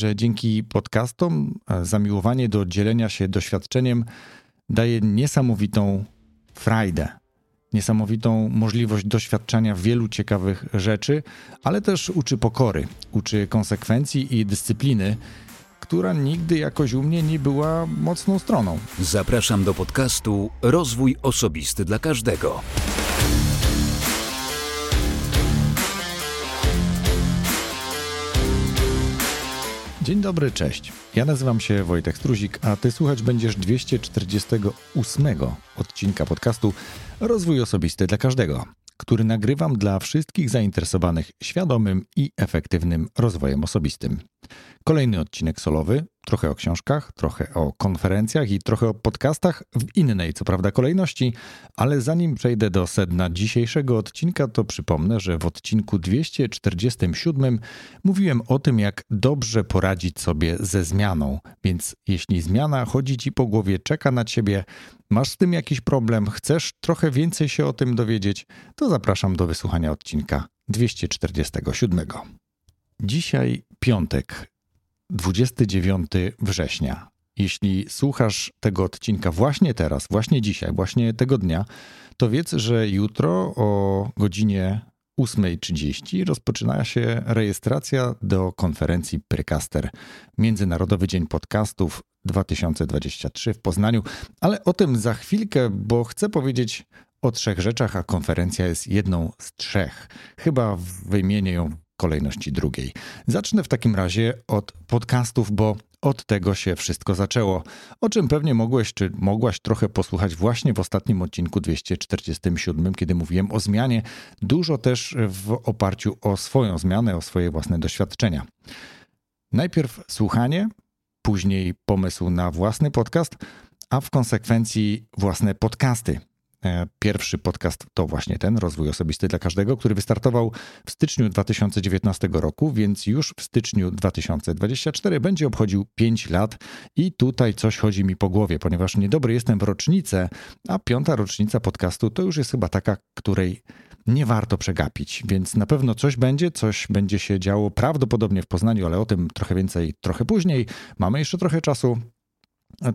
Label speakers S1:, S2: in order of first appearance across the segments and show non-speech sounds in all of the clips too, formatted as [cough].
S1: że dzięki podcastom zamiłowanie do dzielenia się doświadczeniem daje niesamowitą frajdę, niesamowitą możliwość doświadczania wielu ciekawych rzeczy, ale też uczy pokory, uczy konsekwencji i dyscypliny, która nigdy jakoś u mnie nie była mocną stroną.
S2: Zapraszam do podcastu Rozwój Osobisty dla Każdego.
S1: Dzień dobry, cześć. Ja nazywam się Wojtek Struzik, a ty słuchać będziesz 248 odcinka podcastu Rozwój Osobisty dla Każdego, który nagrywam dla wszystkich zainteresowanych świadomym i efektywnym rozwojem osobistym. Kolejny odcinek solowy, trochę o książkach, trochę o konferencjach i trochę o podcastach w innej, co prawda, kolejności, ale zanim przejdę do sedna dzisiejszego odcinka, to przypomnę, że w odcinku 247 mówiłem o tym, jak dobrze poradzić sobie ze zmianą. Więc jeśli zmiana chodzi ci po głowie, czeka na ciebie, masz z tym jakiś problem, chcesz trochę więcej się o tym dowiedzieć, to zapraszam do wysłuchania odcinka 247. Dzisiaj piątek, 29 września. Jeśli słuchasz tego odcinka właśnie teraz, właśnie dzisiaj, właśnie tego dnia, to wiedz, że jutro o godzinie 8.30 rozpoczyna się rejestracja do konferencji Precaster Międzynarodowy Dzień Podcastów 2023 w Poznaniu, ale o tym za chwilkę, bo chcę powiedzieć o trzech rzeczach, a konferencja jest jedną z trzech. Chyba wymienię ją kolejności drugiej. Zacznę w takim razie od podcastów, bo od tego się wszystko zaczęło, o czym pewnie mogłeś czy mogłaś trochę posłuchać właśnie w ostatnim odcinku 247, kiedy mówiłem o zmianie, dużo też w oparciu o swoją zmianę, o swoje własne doświadczenia. Najpierw słuchanie, później pomysł na własny podcast, a w konsekwencji własne podcasty. E, pierwszy podcast to właśnie ten, Rozwój Osobisty dla Każdego, który wystartował w styczniu 2019 roku, więc już w styczniu 2024 będzie obchodził 5 lat i tutaj coś chodzi mi po głowie, ponieważ niedobry jestem w rocznicę, a piąta rocznica podcastu to już jest chyba taka, której nie warto przegapić, więc na pewno coś będzie, coś będzie się działo prawdopodobnie w Poznaniu, ale o tym trochę więcej trochę później. Mamy jeszcze trochę czasu,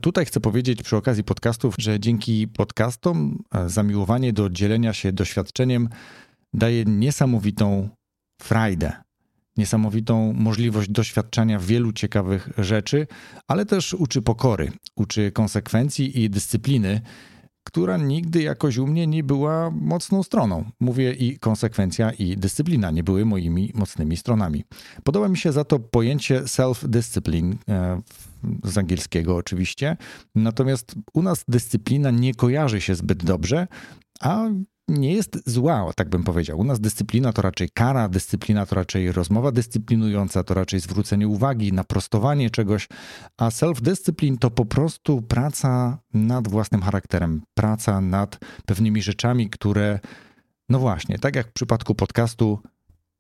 S1: Tutaj chcę powiedzieć przy okazji podcastów, że dzięki podcastom zamiłowanie do dzielenia się doświadczeniem daje niesamowitą frajdę, niesamowitą możliwość doświadczania wielu ciekawych rzeczy, ale też uczy pokory, uczy konsekwencji i dyscypliny, która nigdy jakoś u mnie nie była mocną stroną. Mówię i konsekwencja, i dyscyplina nie były moimi mocnymi stronami. Podoba mi się za to pojęcie self-discipline, e, z angielskiego oczywiście, natomiast u nas dyscyplina nie kojarzy się zbyt dobrze, a nie jest zła, tak bym powiedział. U nas dyscyplina to raczej kara, dyscyplina to raczej rozmowa dyscyplinująca, to raczej zwrócenie uwagi, naprostowanie czegoś, a self-discipline to po prostu praca nad własnym charakterem, praca nad pewnymi rzeczami, które, no właśnie, tak jak w przypadku podcastu,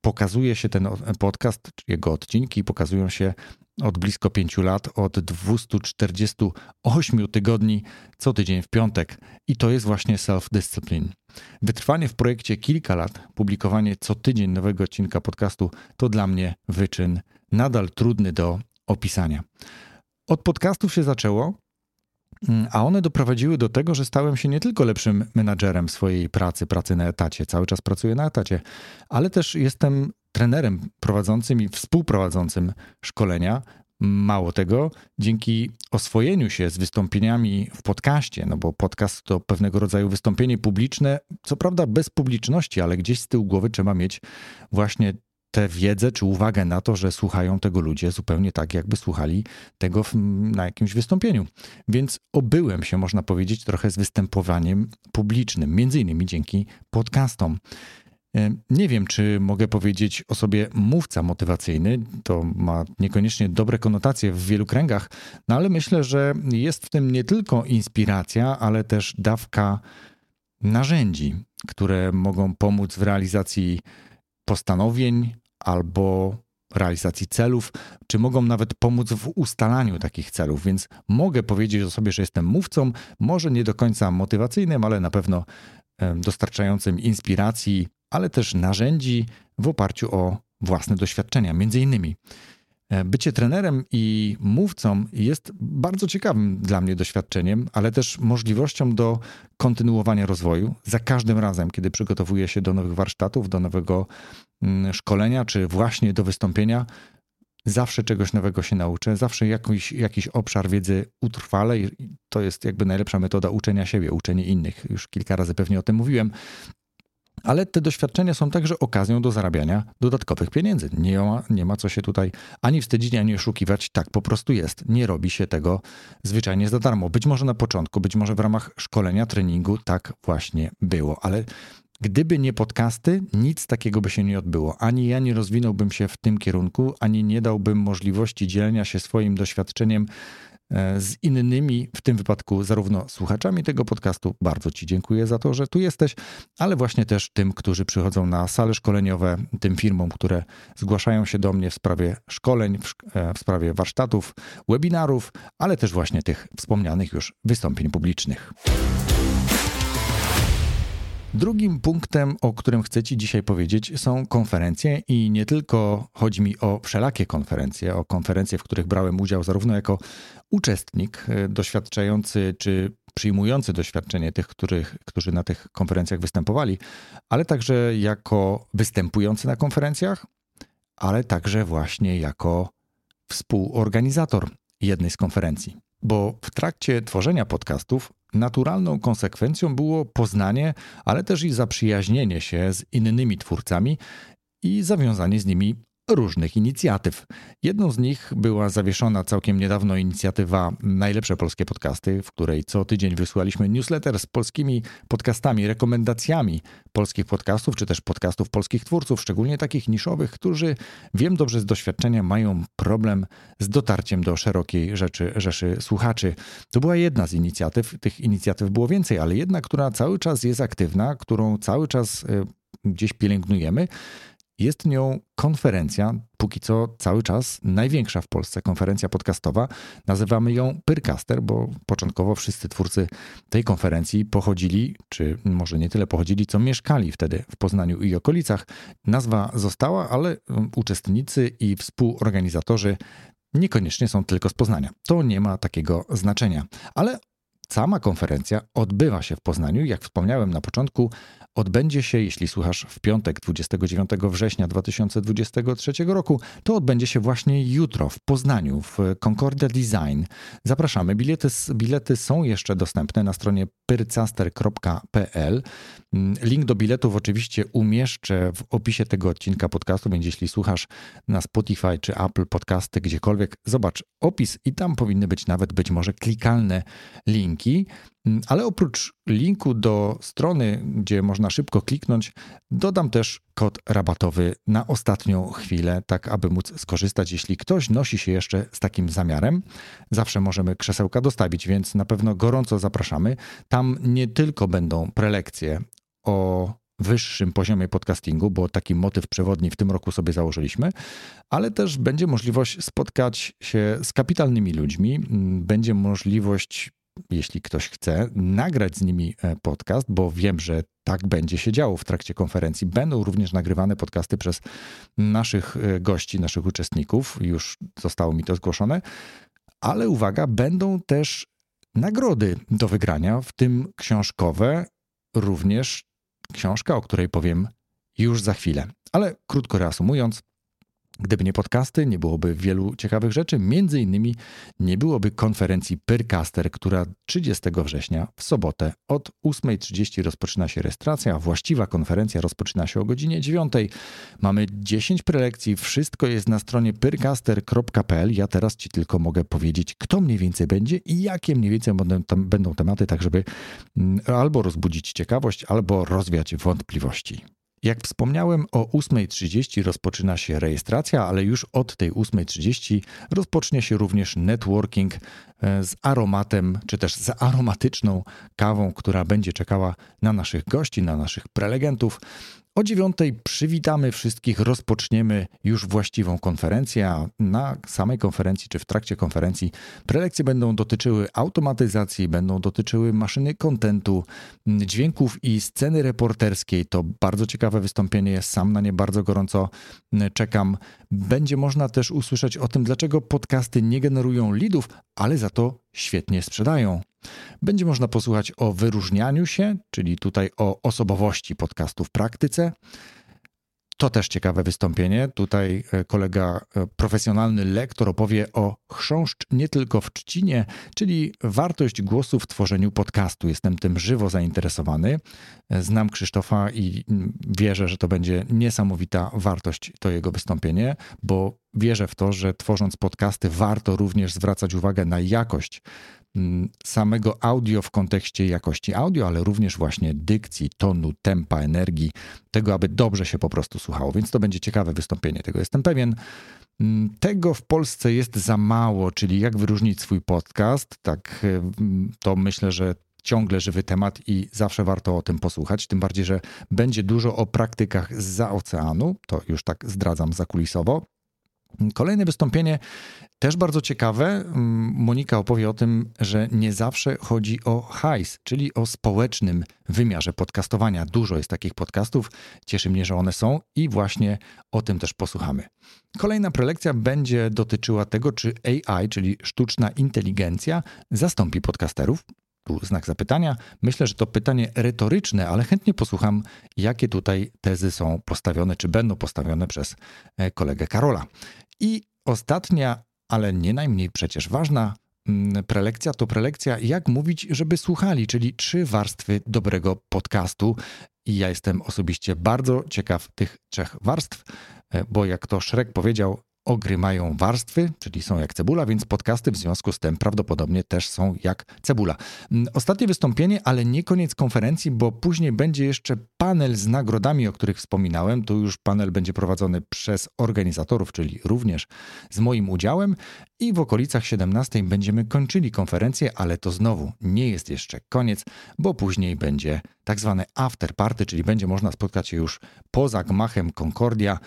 S1: pokazuje się ten podcast, jego odcinki pokazują się od blisko pięciu lat, od 248 tygodni, co tydzień w piątek. I to jest właśnie self-discipline. Wytrwanie w projekcie kilka lat, publikowanie co tydzień nowego odcinka podcastu to dla mnie wyczyn nadal trudny do opisania. Od podcastów się zaczęło, a one doprowadziły do tego, że stałem się nie tylko lepszym menadżerem swojej pracy, pracy na etacie, cały czas pracuję na etacie, ale też jestem trenerem prowadzącym i współprowadzącym szkolenia. Mało tego, dzięki oswojeniu się z wystąpieniami w podcaście, no bo podcast to pewnego rodzaju wystąpienie publiczne, co prawda bez publiczności, ale gdzieś z tyłu głowy trzeba mieć właśnie tę wiedzę czy uwagę na to, że słuchają tego ludzie zupełnie tak, jakby słuchali tego w, na jakimś wystąpieniu. Więc obyłem się, można powiedzieć, trochę z występowaniem publicznym, między innymi dzięki podcastom. E, nie wiem, czy mogę powiedzieć o sobie mówca motywacyjny. To ma niekoniecznie dobre konotacje w wielu kręgach, no ale myślę, że jest w tym nie tylko inspiracja, ale też dawka narzędzi, które mogą pomóc w realizacji postanowień albo realizacji celów, czy mogą nawet pomóc w ustalaniu takich celów. Więc mogę powiedzieć o sobie, że jestem mówcą, może nie do końca motywacyjnym, ale na pewno dostarczającym inspiracji ale też narzędzi w oparciu o własne doświadczenia. Między innymi bycie trenerem i mówcą jest bardzo ciekawym dla mnie doświadczeniem, ale też możliwością do kontynuowania rozwoju. Za każdym razem, kiedy przygotowuję się do nowych warsztatów, do nowego mm, szkolenia, czy właśnie do wystąpienia, zawsze czegoś nowego się nauczę, zawsze jakiś, jakiś obszar wiedzy utrwale to jest jakby najlepsza metoda uczenia siebie, uczenie innych. Już kilka razy pewnie o tym mówiłem ale te doświadczenia są także okazją do zarabiania dodatkowych pieniędzy. Nie ma, nie ma co się tutaj ani wstydzić, ani oszukiwać. Tak po prostu jest. Nie robi się tego zwyczajnie za darmo. Być może na początku, być może w ramach szkolenia, treningu tak właśnie było, ale Gdyby nie podcasty, nic takiego by się nie odbyło. Ani ja nie rozwinąłbym się w tym kierunku, ani nie dałbym możliwości dzielenia się swoim doświadczeniem z innymi, w tym wypadku zarówno słuchaczami tego podcastu. Bardzo Ci dziękuję za to, że tu jesteś, ale właśnie też tym, którzy przychodzą na sale szkoleniowe, tym firmom, które zgłaszają się do mnie w sprawie szkoleń, w, e, sprawie warsztatów, webinarów, ale też właśnie tych wspomnianych już wystąpień publicznych. Drugim punktem, o którym chcę Ci dzisiaj powiedzieć, są konferencje i nie tylko chodzi mi o wszelakie konferencje, o konferencje, w których brałem udział zarówno jako uczestnik e, doświadczający czy przyjmujący doświadczenie tych, których, którzy na tych konferencjach występowali, ale także jako występujący na konferencjach, ale także właśnie jako współorganizator jednej z konferencji. Bo w trakcie tworzenia podcastów naturalną konsekwencją było poznanie, ale też i zaprzyjaźnienie się z innymi twórcami i zawiązanie z nimi różnych inicjatyw. Jedną z nich była zawieszona całkiem niedawno inicjatywa Najlepsze Polskie Podcasty, w której co tydzień wysłaliśmy newsletter z polskimi podcastami, rekomendacjami polskich podcastów, czy też podcastów polskich twórców, szczególnie takich niszowych, którzy wiem dobrze z doświadczenia mają problem z dotarciem do szerokiej rzeczy, rzeszy słuchaczy. To była jedna z inicjatyw, tych inicjatyw było więcej, ale jedna, która cały czas jest aktywna, którą cały czas y, gdzieś pielęgnujemy jest nią konferencja, póki co cały czas największa w Polsce konferencja podcastowa. Nazywamy ją Pyrcaster, bo początkowo wszyscy twórcy tej konferencji pochodzili, czy może nie tyle pochodzili, co mieszkali wtedy w Poznaniu i okolicach. Nazwa została, ale um, uczestnicy i współorganizatorzy niekoniecznie są tylko z Poznania. To nie ma takiego znaczenia. Ale Sama konferencja odbywa się w Poznaniu. Jak wspomniałem na początku, odbędzie się, jeśli słuchasz w piątek 29 września 2023 roku, to odbędzie się właśnie jutro w Poznaniu w Concordia Design. Zapraszamy. Bilety, bilety są jeszcze dostępne na stronie pyrcaster.pl. Link do biletów oczywiście umieszczę w opisie tego odcinka podcastu, więc jeśli słuchasz na Spotify czy Apple Podcasty, gdziekolwiek, zobacz opis i tam powinny być nawet być może klikalne linki. Ale oprócz linku do strony, gdzie można szybko kliknąć, dodam też kod rabatowy na ostatnią chwilę, tak aby móc skorzystać. Jeśli ktoś nosi się jeszcze z takim zamiarem, zawsze możemy krzesełka dostawić, więc na pewno gorąco zapraszamy. Tam nie tylko będą prelekcje o wyższym poziomie podcastingu, bo taki motyw przewodni w tym roku sobie założyliśmy, ale też będzie możliwość spotkać się z kapitalnymi ludźmi, będzie możliwość jeśli ktoś chce, nagrać z nimi e, podcast, bo wiem, że tak będzie się działo w trakcie konferencji. Będą również nagrywane podcasty przez naszych e, gości, naszych uczestników. Już zostało mi to zgłoszone. Ale uwaga, będą też nagrody do wygrania, w tym książkowe, również książka, o której powiem już za chwilę. Ale krótko reasumując, Gdyby nie podcasty, nie byłoby wielu ciekawych rzeczy. Między innymi nie byłoby konferencji Pyrcaster, która 30 września w sobotę od 8.30 rozpoczyna się rejestracja. Właściwa konferencja rozpoczyna się o godzinie 9. Mamy 10 prelekcji. Wszystko jest na stronie pyrcaster.pl. Ja teraz Ci tylko mogę powiedzieć, kto mniej więcej będzie i jakie mniej więcej będą, tematy, tak żeby mm, albo rozbudzić ciekawość, albo rozwiać wątpliwości. Jak wspomniałem, o 8.30 rozpoczyna się rejestracja, ale już od tej 8.30 rozpocznie się również networking e, z aromatem, czy też z aromatyczną kawą, która będzie czekała na naszych gości, na naszych prelegentów. O dziewiątej przywitamy wszystkich, rozpoczniemy już właściwą konferencję, a na samej konferencji czy w trakcie konferencji prelekcje będą dotyczyły automatyzacji, będą dotyczyły maszyny kontentu, dźwięków i sceny reporterskiej. To bardzo ciekawe wystąpienie, sam na nie bardzo gorąco czekam. Będzie można też usłyszeć o tym, dlaczego podcasty nie generują leadów, ale za to świetnie sprzedają. Będzie można posłuchać o wyróżnianiu się, czyli tutaj o osobowości podcastu w praktyce. To też ciekawe wystąpienie. Tutaj e, kolega, e, profesjonalny lektor opowie o chrząszcz nie tylko w trzcinie, czyli wartość głosu w tworzeniu podcastu. Jestem tym żywo zainteresowany. E, znam Krzysztofa i mm, wierzę, że to będzie niesamowita wartość to jego wystąpienie, bo wierzę w to, że tworząc podcasty warto również zwracać uwagę na jakość samego audio w kontekście jakości audio, ale również właśnie dykcji, tonu, tempa, energii, tego, aby dobrze się po prostu słuchało. Więc to będzie ciekawe wystąpienie, tego jestem pewien. Mm, tego w Polsce jest za mało, czyli jak wyróżnić swój podcast. Tak, mm, to myślę, że ciągle żywy temat i zawsze warto o tym posłuchać. Tym bardziej, że będzie dużo o praktykach za oceanu. To już tak zdradzam zakulisowo. Kolejne wystąpienie też bardzo ciekawe. Mm, Monika opowie o tym, że nie zawsze chodzi o hajs, czyli o społecznym wymiarze podcastowania. Dużo jest takich podcastów, cieszy mnie, że one są i właśnie o tym też posłuchamy. Kolejna prelekcja będzie dotyczyła tego, czy AI, czyli sztuczna inteligencja, zastąpi podcasterów. Tu znak zapytania. Myślę, że to pytanie retoryczne, ale chętnie posłucham, jakie tutaj tezy są postawione, czy będą postawione przez e, kolegę Karola. I ostatnia, ale nie najmniej przecież ważna mm, prelekcja to prelekcja, jak mówić, żeby słuchali, czyli trzy warstwy dobrego podcastu. I ja jestem osobiście bardzo ciekaw tych trzech warstw, e, bo jak to Szrek powiedział, ogry mają warstwy, czyli są jak cebula, więc podcasty w związku z tym prawdopodobnie też są jak cebula. Mm, ostatnie wystąpienie, ale nie koniec konferencji, bo później będzie jeszcze panel z nagrodami, o których wspominałem. Tu już panel będzie prowadzony przez organizatorów, czyli również z moim udziałem. I w okolicach 17 będziemy kończyli konferencję, ale to znowu nie jest jeszcze koniec, bo później będzie tak zwane after party, czyli będzie można spotkać się już poza gmachem Concordia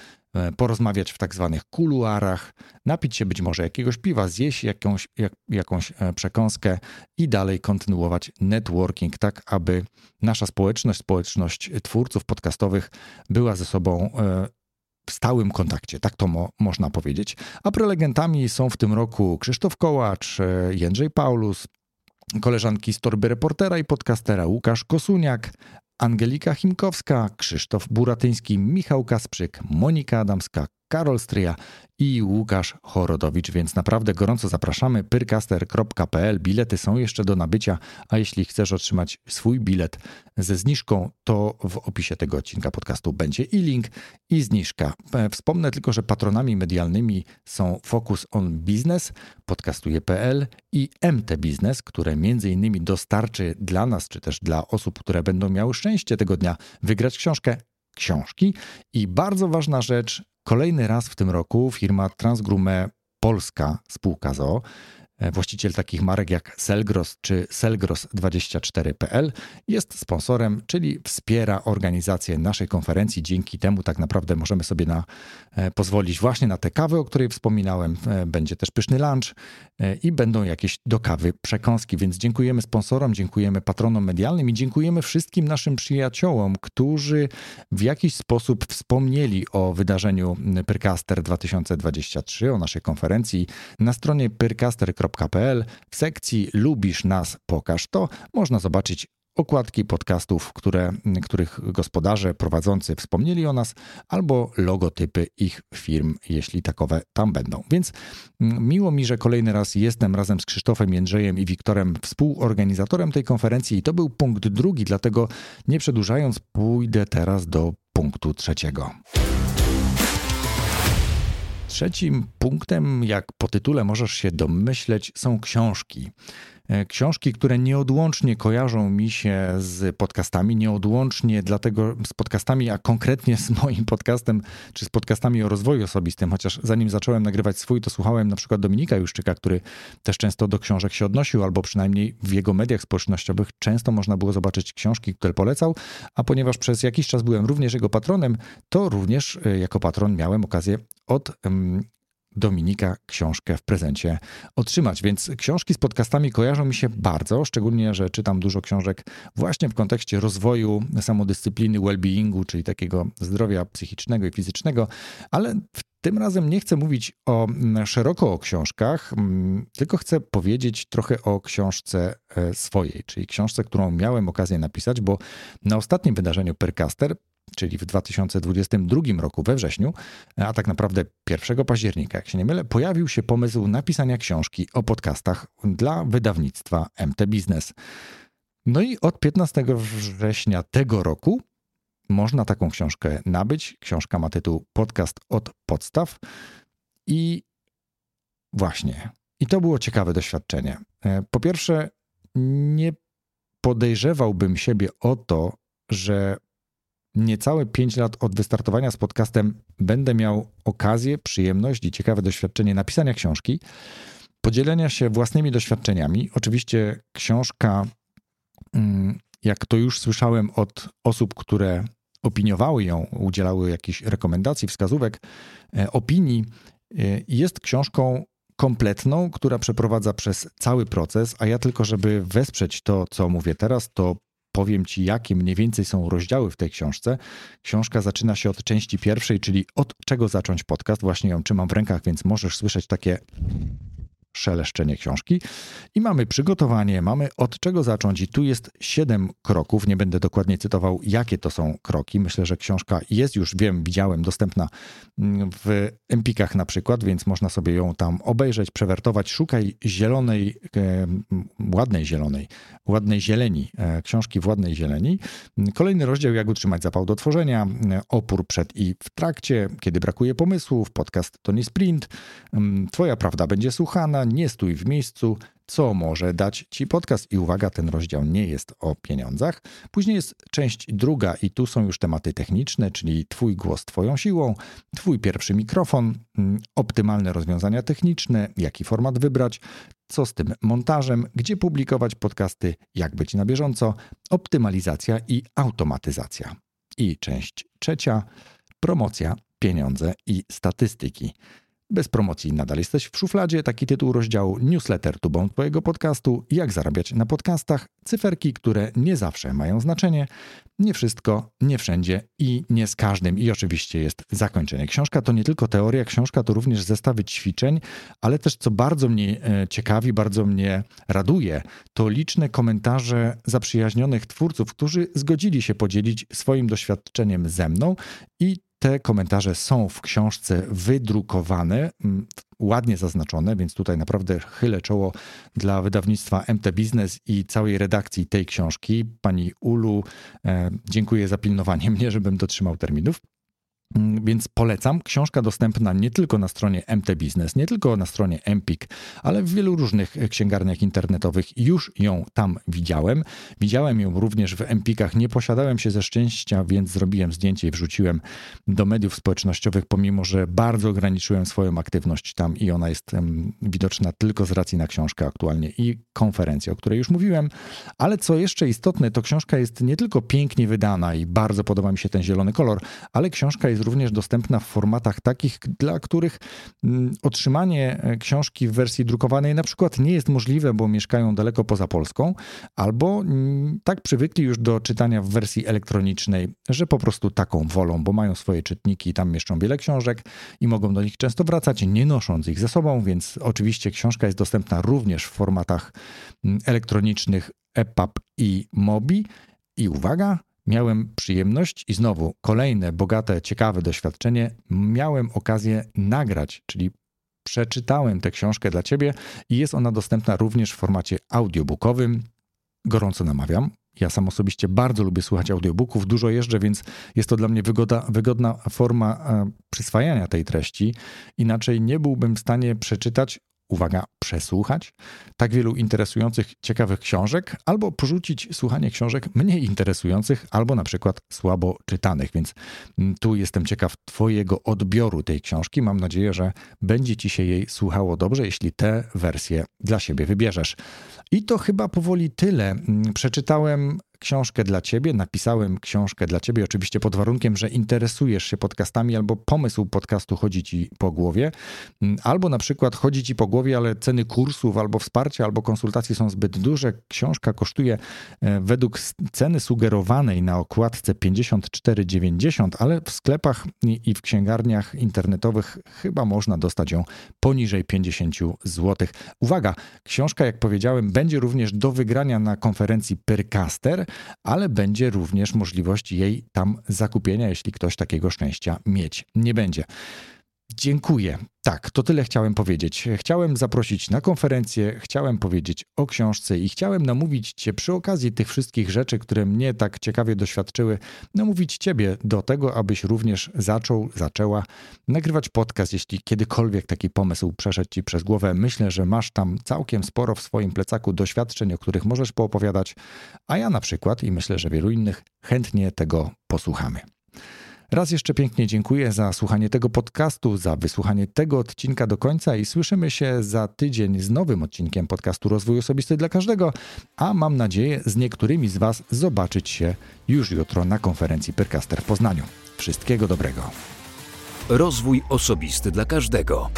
S1: porozmawiać w tak zwanych kuluarach, napić się być może jakiegoś piwa, zjeść jakąś, jak, jakąś e, przekąskę i dalej kontynuować networking, tak aby nasza społeczność, społeczność twórców podcastowych była ze sobą e, w stałym kontakcie, tak to mo można powiedzieć. A prelegentami są w tym roku Krzysztof Kołacz, Jędrzej Paulus, koleżanki z torby reportera i podcastera Łukasz Kosuniak, Angelika Chimkowska, Krzysztof Buratyński, Michał Kasprzyk, Monika Adamska, Karol Stryja i Łukasz Chorodowicz, więc naprawdę gorąco zapraszamy. pyrcaster.pl. Bilety są jeszcze do nabycia, a jeśli chcesz otrzymać swój bilet ze zniżką, to w opisie tego odcinka podcastu będzie i link, i zniżka. E, wspomnę tylko, że patronami medialnymi są Focus on Business, podcastuje.pl i MT Business, które między innymi dostarczy dla nas, czy też dla osób, które będą miały szczęście tego dnia wygrać książkę, książki. I bardzo ważna rzecz, Kolejny raz w tym roku firma Transgrume Polska spółka ZO E, właściciel takich marek jak Selgros czy Selgros24.pl jest sponsorem, czyli wspiera organizację naszej konferencji. Dzięki temu tak naprawdę możemy sobie na, e, pozwolić właśnie na tę kawę, o której wspominałem. E, będzie też pyszny lunch i będą jakieś do kawy przekąski, więc dziękujemy sponsorom, dziękujemy patronom medialnym i dziękujemy wszystkim naszym przyjaciołom, którzy w jakiś sposób wspomnieli o wydarzeniu Pyrcaster 2023, o naszej konferencji na stronie pyrcaster.pl w sekcji Lubisz nas, pokaż to. Można zobaczyć okładki podcastów, które, których gospodarze prowadzący wspomnieli o nas, albo logotypy ich firm, jeśli takowe tam będą. Więc mm, miło mi, że kolejny raz jestem razem z Krzysztofem Jędrzejem i Wiktorem współorganizatorem tej konferencji i to był punkt drugi, dlatego nie przedłużając pójdę teraz do punktu trzeciego. Trzecim punktem, jak po tytule możesz się domyśleć, są książki. E, książki, które nieodłącznie kojarzą mi się z podcastami, nieodłącznie dlatego z podcastami, a konkretnie z moim podcastem, czy z podcastami o rozwoju osobistym, chociaż zanim zacząłem nagrywać swój, to słuchałem na przykład Dominika Juszczyka, który też często do książek się odnosił, albo przynajmniej w jego mediach społecznościowych często można było zobaczyć książki, które polecał, a ponieważ przez jakiś czas byłem również jego patronem, to również e, jako patron miałem okazję od Dominika książkę w prezencie otrzymać. Więc książki z podcastami kojarzą mi się bardzo, szczególnie, że czytam dużo książek właśnie w kontekście rozwoju samodyscypliny, well-beingu, czyli takiego zdrowia psychicznego i fizycznego, ale Tym razem nie chcę mówić o, szeroko o książkach, tylko chcę powiedzieć trochę o książce e, swojej, czyli książce, którą miałem okazję napisać, bo na ostatnim wydarzeniu Percaster, czyli w 2022 roku we wrześniu, a tak naprawdę 1 października, jak się nie mylę, pojawił się pomysł napisania książki o podcastach dla wydawnictwa MT Business. No i od 15 września tego roku można taką książkę nabyć. Książka ma tytuł Podcast od podstaw. I właśnie, i to było ciekawe doświadczenie. E, po pierwsze, nie podejrzewałbym siebie o to, że niecałe 5 lat od wystartowania z podcastem będę miał okazję, przyjemność i ciekawe doświadczenie napisania książki, podzielenia się własnymi doświadczeniami. Oczywiście książka, mm, jak to już słyszałem od osób, które opiniowały ją, udzielały jakichś rekomendacji, wskazówek, e, opinii, e, jest książką kompletną, która przeprowadza przez cały proces, a ja tylko, żeby wesprzeć to, co mówię teraz, to powiem Ci, jakie mniej więcej są rozdziały w tej książce. Książka zaczyna się od części pierwszej, czyli od czego zacząć podcast. Właśnie ją trzymam w rękach, więc możesz słyszeć takie szeleszczenie książki. I mamy przygotowanie, mamy od czego zacząć, i tu jest siedem kroków. Nie będę dokładnie cytował, jakie to są kroki. Myślę, że książka jest już, wiem, widziałem, dostępna mm, w Empikach na przykład, więc można sobie ją tam obejrzeć, przewertować. Szukaj zielonej, ładnej zielonej, ładnej zieleni, e, książki w ładnej zieleni. Kolejny rozdział, jak utrzymać zapał do tworzenia, opór przed i w trakcie, kiedy brakuje pomysłów, podcast to nie sprint, twoja prawda będzie słuchana, nie stój w miejscu, co może dać Ci podcast. I uwaga, ten rozdział nie jest o pieniądzach. Później jest część druga, i tu są już tematy techniczne, czyli Twój głos Twoją siłą, Twój pierwszy mikrofon, mm, optymalne rozwiązania techniczne, jaki format wybrać, co z tym montażem, gdzie publikować podcasty, jak być na bieżąco, optymalizacja i automatyzacja. I część trzecia promocja, pieniądze i statystyki. Bez promocji nadal jesteś w szufladzie. Taki tytuł rozdziału newsletter tubą Twojego podcastu. Jak zarabiać na podcastach. Cyferki, które nie zawsze mają znaczenie. Nie wszystko, nie wszędzie i nie z każdym. I oczywiście jest zakończenie. Książka to nie tylko teoria, książka to również zestawy ćwiczeń, ale też co bardzo mnie e, ciekawi, bardzo mnie raduje, to liczne komentarze zaprzyjaźnionych twórców, którzy zgodzili się podzielić swoim doświadczeniem ze mną i te komentarze są w książce wydrukowane, mm, ładnie zaznaczone, więc tutaj naprawdę chylę czoło dla wydawnictwa MT Business i całej redakcji tej książki. Pani Ulu, e, dziękuję za pilnowanie [laughs] mnie, żebym dotrzymał terminów. Mm, więc polecam. Książka dostępna nie tylko na stronie MT Business, nie tylko na stronie Empik, ale w wielu różnych księgarniach internetowych. Już ją tam widziałem. Widziałem ją również w Empikach. Nie posiadałem się ze szczęścia, więc zrobiłem zdjęcie i wrzuciłem do mediów społecznościowych, pomimo że bardzo ograniczyłem swoją aktywność tam i ona jest widoczna tylko z racji na książkę aktualnie i konferencję, o której już mówiłem. Ale co jeszcze istotne, to książka jest nie tylko pięknie wydana i bardzo podoba mi się ten zielony kolor, ale książka jest jest również dostępna w formatach takich, dla których mm, otrzymanie e, książki w wersji drukowanej na przykład nie jest możliwe, bo mieszkają daleko poza Polską, albo mm, tak przywykli już do czytania w wersji elektronicznej, że po prostu taką wolą, bo mają swoje czytniki, tam mieszczą wiele książek i mogą do nich często wracać, nie nosząc ich ze sobą, więc oczywiście książka jest dostępna również w formatach mm, elektronicznych EPUB i MOBI. I uwaga, miałem przyjemność i znowu kolejne bogate, ciekawe doświadczenie. Miałem okazję nagrać, czyli przeczytałem tę książkę dla ciebie i jest ona dostępna również w formacie audiobookowym. Gorąco namawiam. Ja sam osobiście bardzo lubię słuchać audiobooków, dużo jeżdżę, więc jest to dla mnie wygoda, wygodna forma e, przyswajania tej treści. Inaczej nie byłbym w stanie przeczytać uwaga, przesłuchać tak wielu interesujących, ciekawych książek, albo porzucić słuchanie książek mniej interesujących, albo na przykład słabo czytanych. Więc mm, tu jestem ciekaw Twojego odbioru tej książki. Mam nadzieję, że będzie Ci się jej słuchało dobrze, jeśli tę wersję dla siebie wybierzesz. I to chyba powoli tyle. Mm, przeczytałem książkę dla ciebie, napisałem książkę dla ciebie, oczywiście pod warunkiem, że interesujesz się podcastami albo pomysł podcastu chodzi ci po głowie, mm, albo na przykład chodzi ci po głowie, ale ceny kursów albo wsparcia, albo konsultacji są zbyt duże. Książka kosztuje e, według ceny sugerowanej na okładce 54,90, ale w sklepach i w księgarniach internetowych chyba można dostać ją poniżej 50 zł. Uwaga, książka, jak powiedziałem, będzie również do wygrania na konferencji Percaster, ale będzie również możliwość jej tam zakupienia, jeśli ktoś takiego szczęścia mieć nie będzie. Dziękuję. Tak, to tyle chciałem powiedzieć. Chciałem zaprosić na konferencję, chciałem powiedzieć o książce i chciałem namówić Cię przy okazji tych wszystkich rzeczy, które mnie tak ciekawie doświadczyły, namówić Ciebie do tego, abyś również zaczął, zaczęła nagrywać podcast, jeśli kiedykolwiek taki pomysł przeszedł Ci przez głowę. Myślę, że masz tam całkiem sporo w swoim plecaku doświadczeń, o których możesz poopowiadać, a ja na przykład i myślę, że wielu innych chętnie tego posłuchamy. Raz jeszcze pięknie dziękuję za słuchanie tego podcastu, za wysłuchanie tego odcinka do końca i słyszymy się za tydzień z nowym odcinkiem podcastu Rozwój Osobisty dla Każdego, a mam nadzieję z niektórymi z Was zobaczyć się już jutro na konferencji Percaster w Poznaniu. Wszystkiego dobrego.
S2: Rozwój Osobisty dla Każdego.